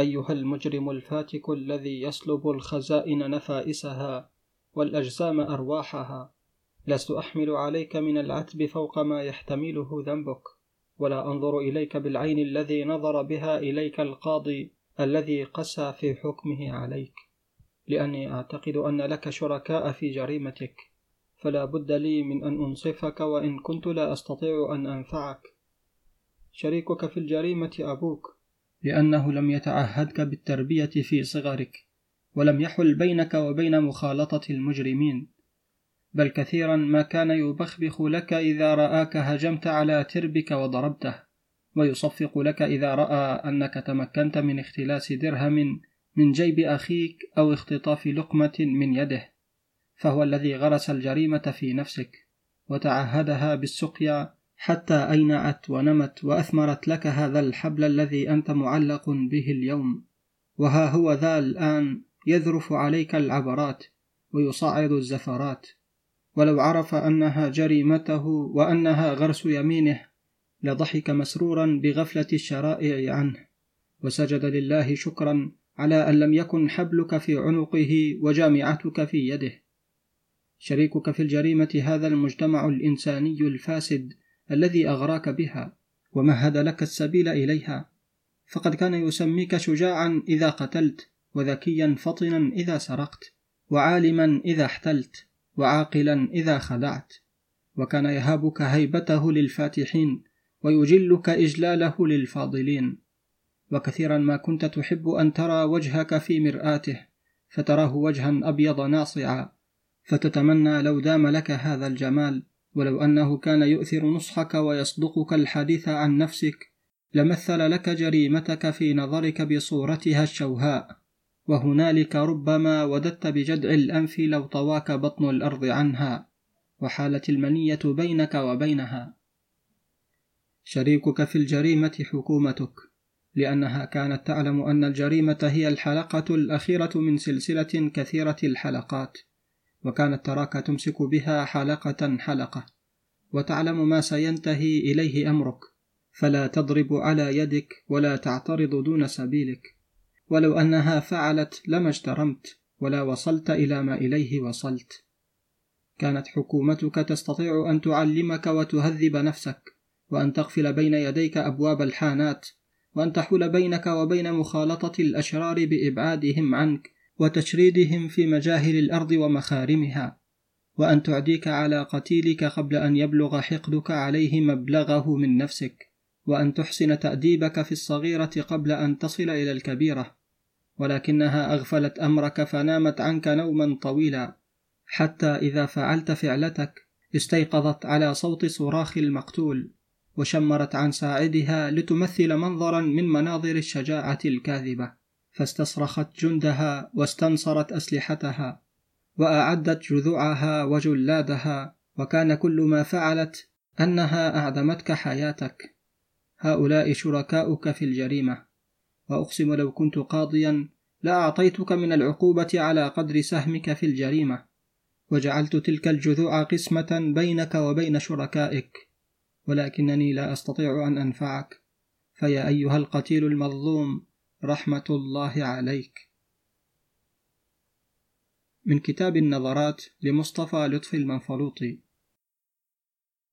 أيها المجرم الفاتك الذي يسلب الخزائن نفائسها والأجسام أرواحها لست أحمل عليك من العتب فوق ما يحتمله ذنبك ولا أنظر إليك بالعين الذي نظر بها إليك القاضي الذي قسى في حكمه عليك لأني أعتقد أن لك شركاء في جريمتك فلا بد لي من أن أنصفك وإن كنت لا أستطيع أن أنفعك. شريكك في الجريمة أبوك. لأنه لم يتعهدك بالتربية في صغرك ولم يحل بينك وبين مخالطة المجرمين. بل كثيرا ما كان يبخبخ لك إذا رآك هجمت على تربك وضربته ويصفق لك إذا رأى أنك تمكنت من اختلاس درهم من جيب أخيك أو اختطاف لقمة من يده. فهو الذي غرس الجريمة في نفسك وتعهدها بالسقيا حتى أينعت ونمت وأثمرت لك هذا الحبل الذي أنت معلق به اليوم. وها هو ذا الآن يذرف عليك العبرات ويصعد الزفرات. ولو عرف أنها جريمته وأنها غرس يمينه لضحك مسرورا بغفلة الشرائع عنه. وسجد لله شكرا على أن لم يكن حبلك في عنقه وجامعتك في يده. شريكك في الجريمة هذا المجتمع الإنساني الفاسد الذي أغراك بها ومهد لك السبيل إليها؟ فقد كان يسميك شجاعا إذا قتلت وذكيا فطنا إذا سرقت وعالما إذا احتلت وعاقلا إذا خدعت وكان يهابك هيبته للفاتحين ويجلك إجلاله للفاضلين. وكثيرا ما كنت تحب أن ترى وجهك في مرآته فتراه وجها أبيض ناصعا. فتتمنى لو دام لك هذا الجمال. ولو أنه كان يؤثر نصحك ويصدقك الحديث عن نفسك لمثل لك جريمتك في نظرك بصورتها الشوهاء وهنالك ربما وددت بجدع الأنف لو طواك بطن الأرض عنها وحالت المنية بينك وبينها. شريكك في الجريمة حكومتك لأنها كانت تعلم أن الجريمة هي الحلقة الأخيرة من سلسلة كثيرة الحلقات. وكانت تراك تمسك بها حلقة حلقة. وتعلم ما سينتهي إليه أمرك. فلا تضرب على يدك ولا تعترض دون سبيلك. ولو أنها فعلت لما اجترمت ولا وصلت إلى ما إليه وصلت. كانت حكومتك تستطيع أن تعلمك وتهذب نفسك وأن تقفل بين يديك أبواب الحانات وأن تحول بينك وبين مخالطة الأشرار بإبعادهم عنك وتشريدهم في مجاهل الأرض ومخارمها وأن تعديك على قتيلك قبل أن يبلغ حقدك عليه مبلغه من نفسك وأن تحسن تأديبك في الصغيرة قبل أن تصل إلى الكبيرة. ولكنها أغفلت أمرك فنامت عنك نوما طويلا حتى إذا فعلت فعلتك استيقظت على صوت صراخ المقتول وشمرت عن ساعدها لتمثل منظرا من مناظر الشجاعة الكاذبة. فاستصرخت جندها واستنصرت أسلحتها وأعدت جذوعها وجلادها وكان كل ما فعلت أنها أعدمتك حياتك. هؤلاء شركاؤك في الجريمة. وأقسم لو كنت قاضيا لأعطيتك من العقوبة على قدر سهمك في الجريمة. وجعلت تلك الجذوع قسمة بينك وبين شركائك. ولكنني لا أستطيع أن أنفعك. فيا أيها القتيل المظلوم رحمة الله عليك. من كتاب النظرات لمصطفى لطفي المنفلوطي.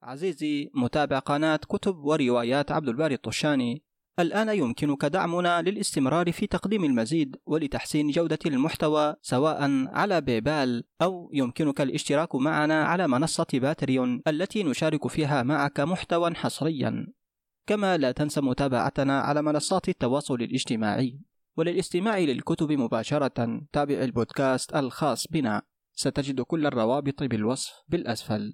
عزيزي متابع قناة كتب وروايات عبد الباري الطشاني. الآن يمكنك دعمنا للاستمرار في تقديم المزيد ولتحسين جودة المحتوى سواء على بيبال أو يمكنك الاشتراك معنا على منصة باتريون التي نشارك فيها معك محتوى حصريا. كما لا تنسى متابعتنا على منصات التواصل الاجتماعي وللاستماع للكتب مباشرة تابع البودكاست الخاص بنا. ستجد كل الروابط بالوصف بالأسفل.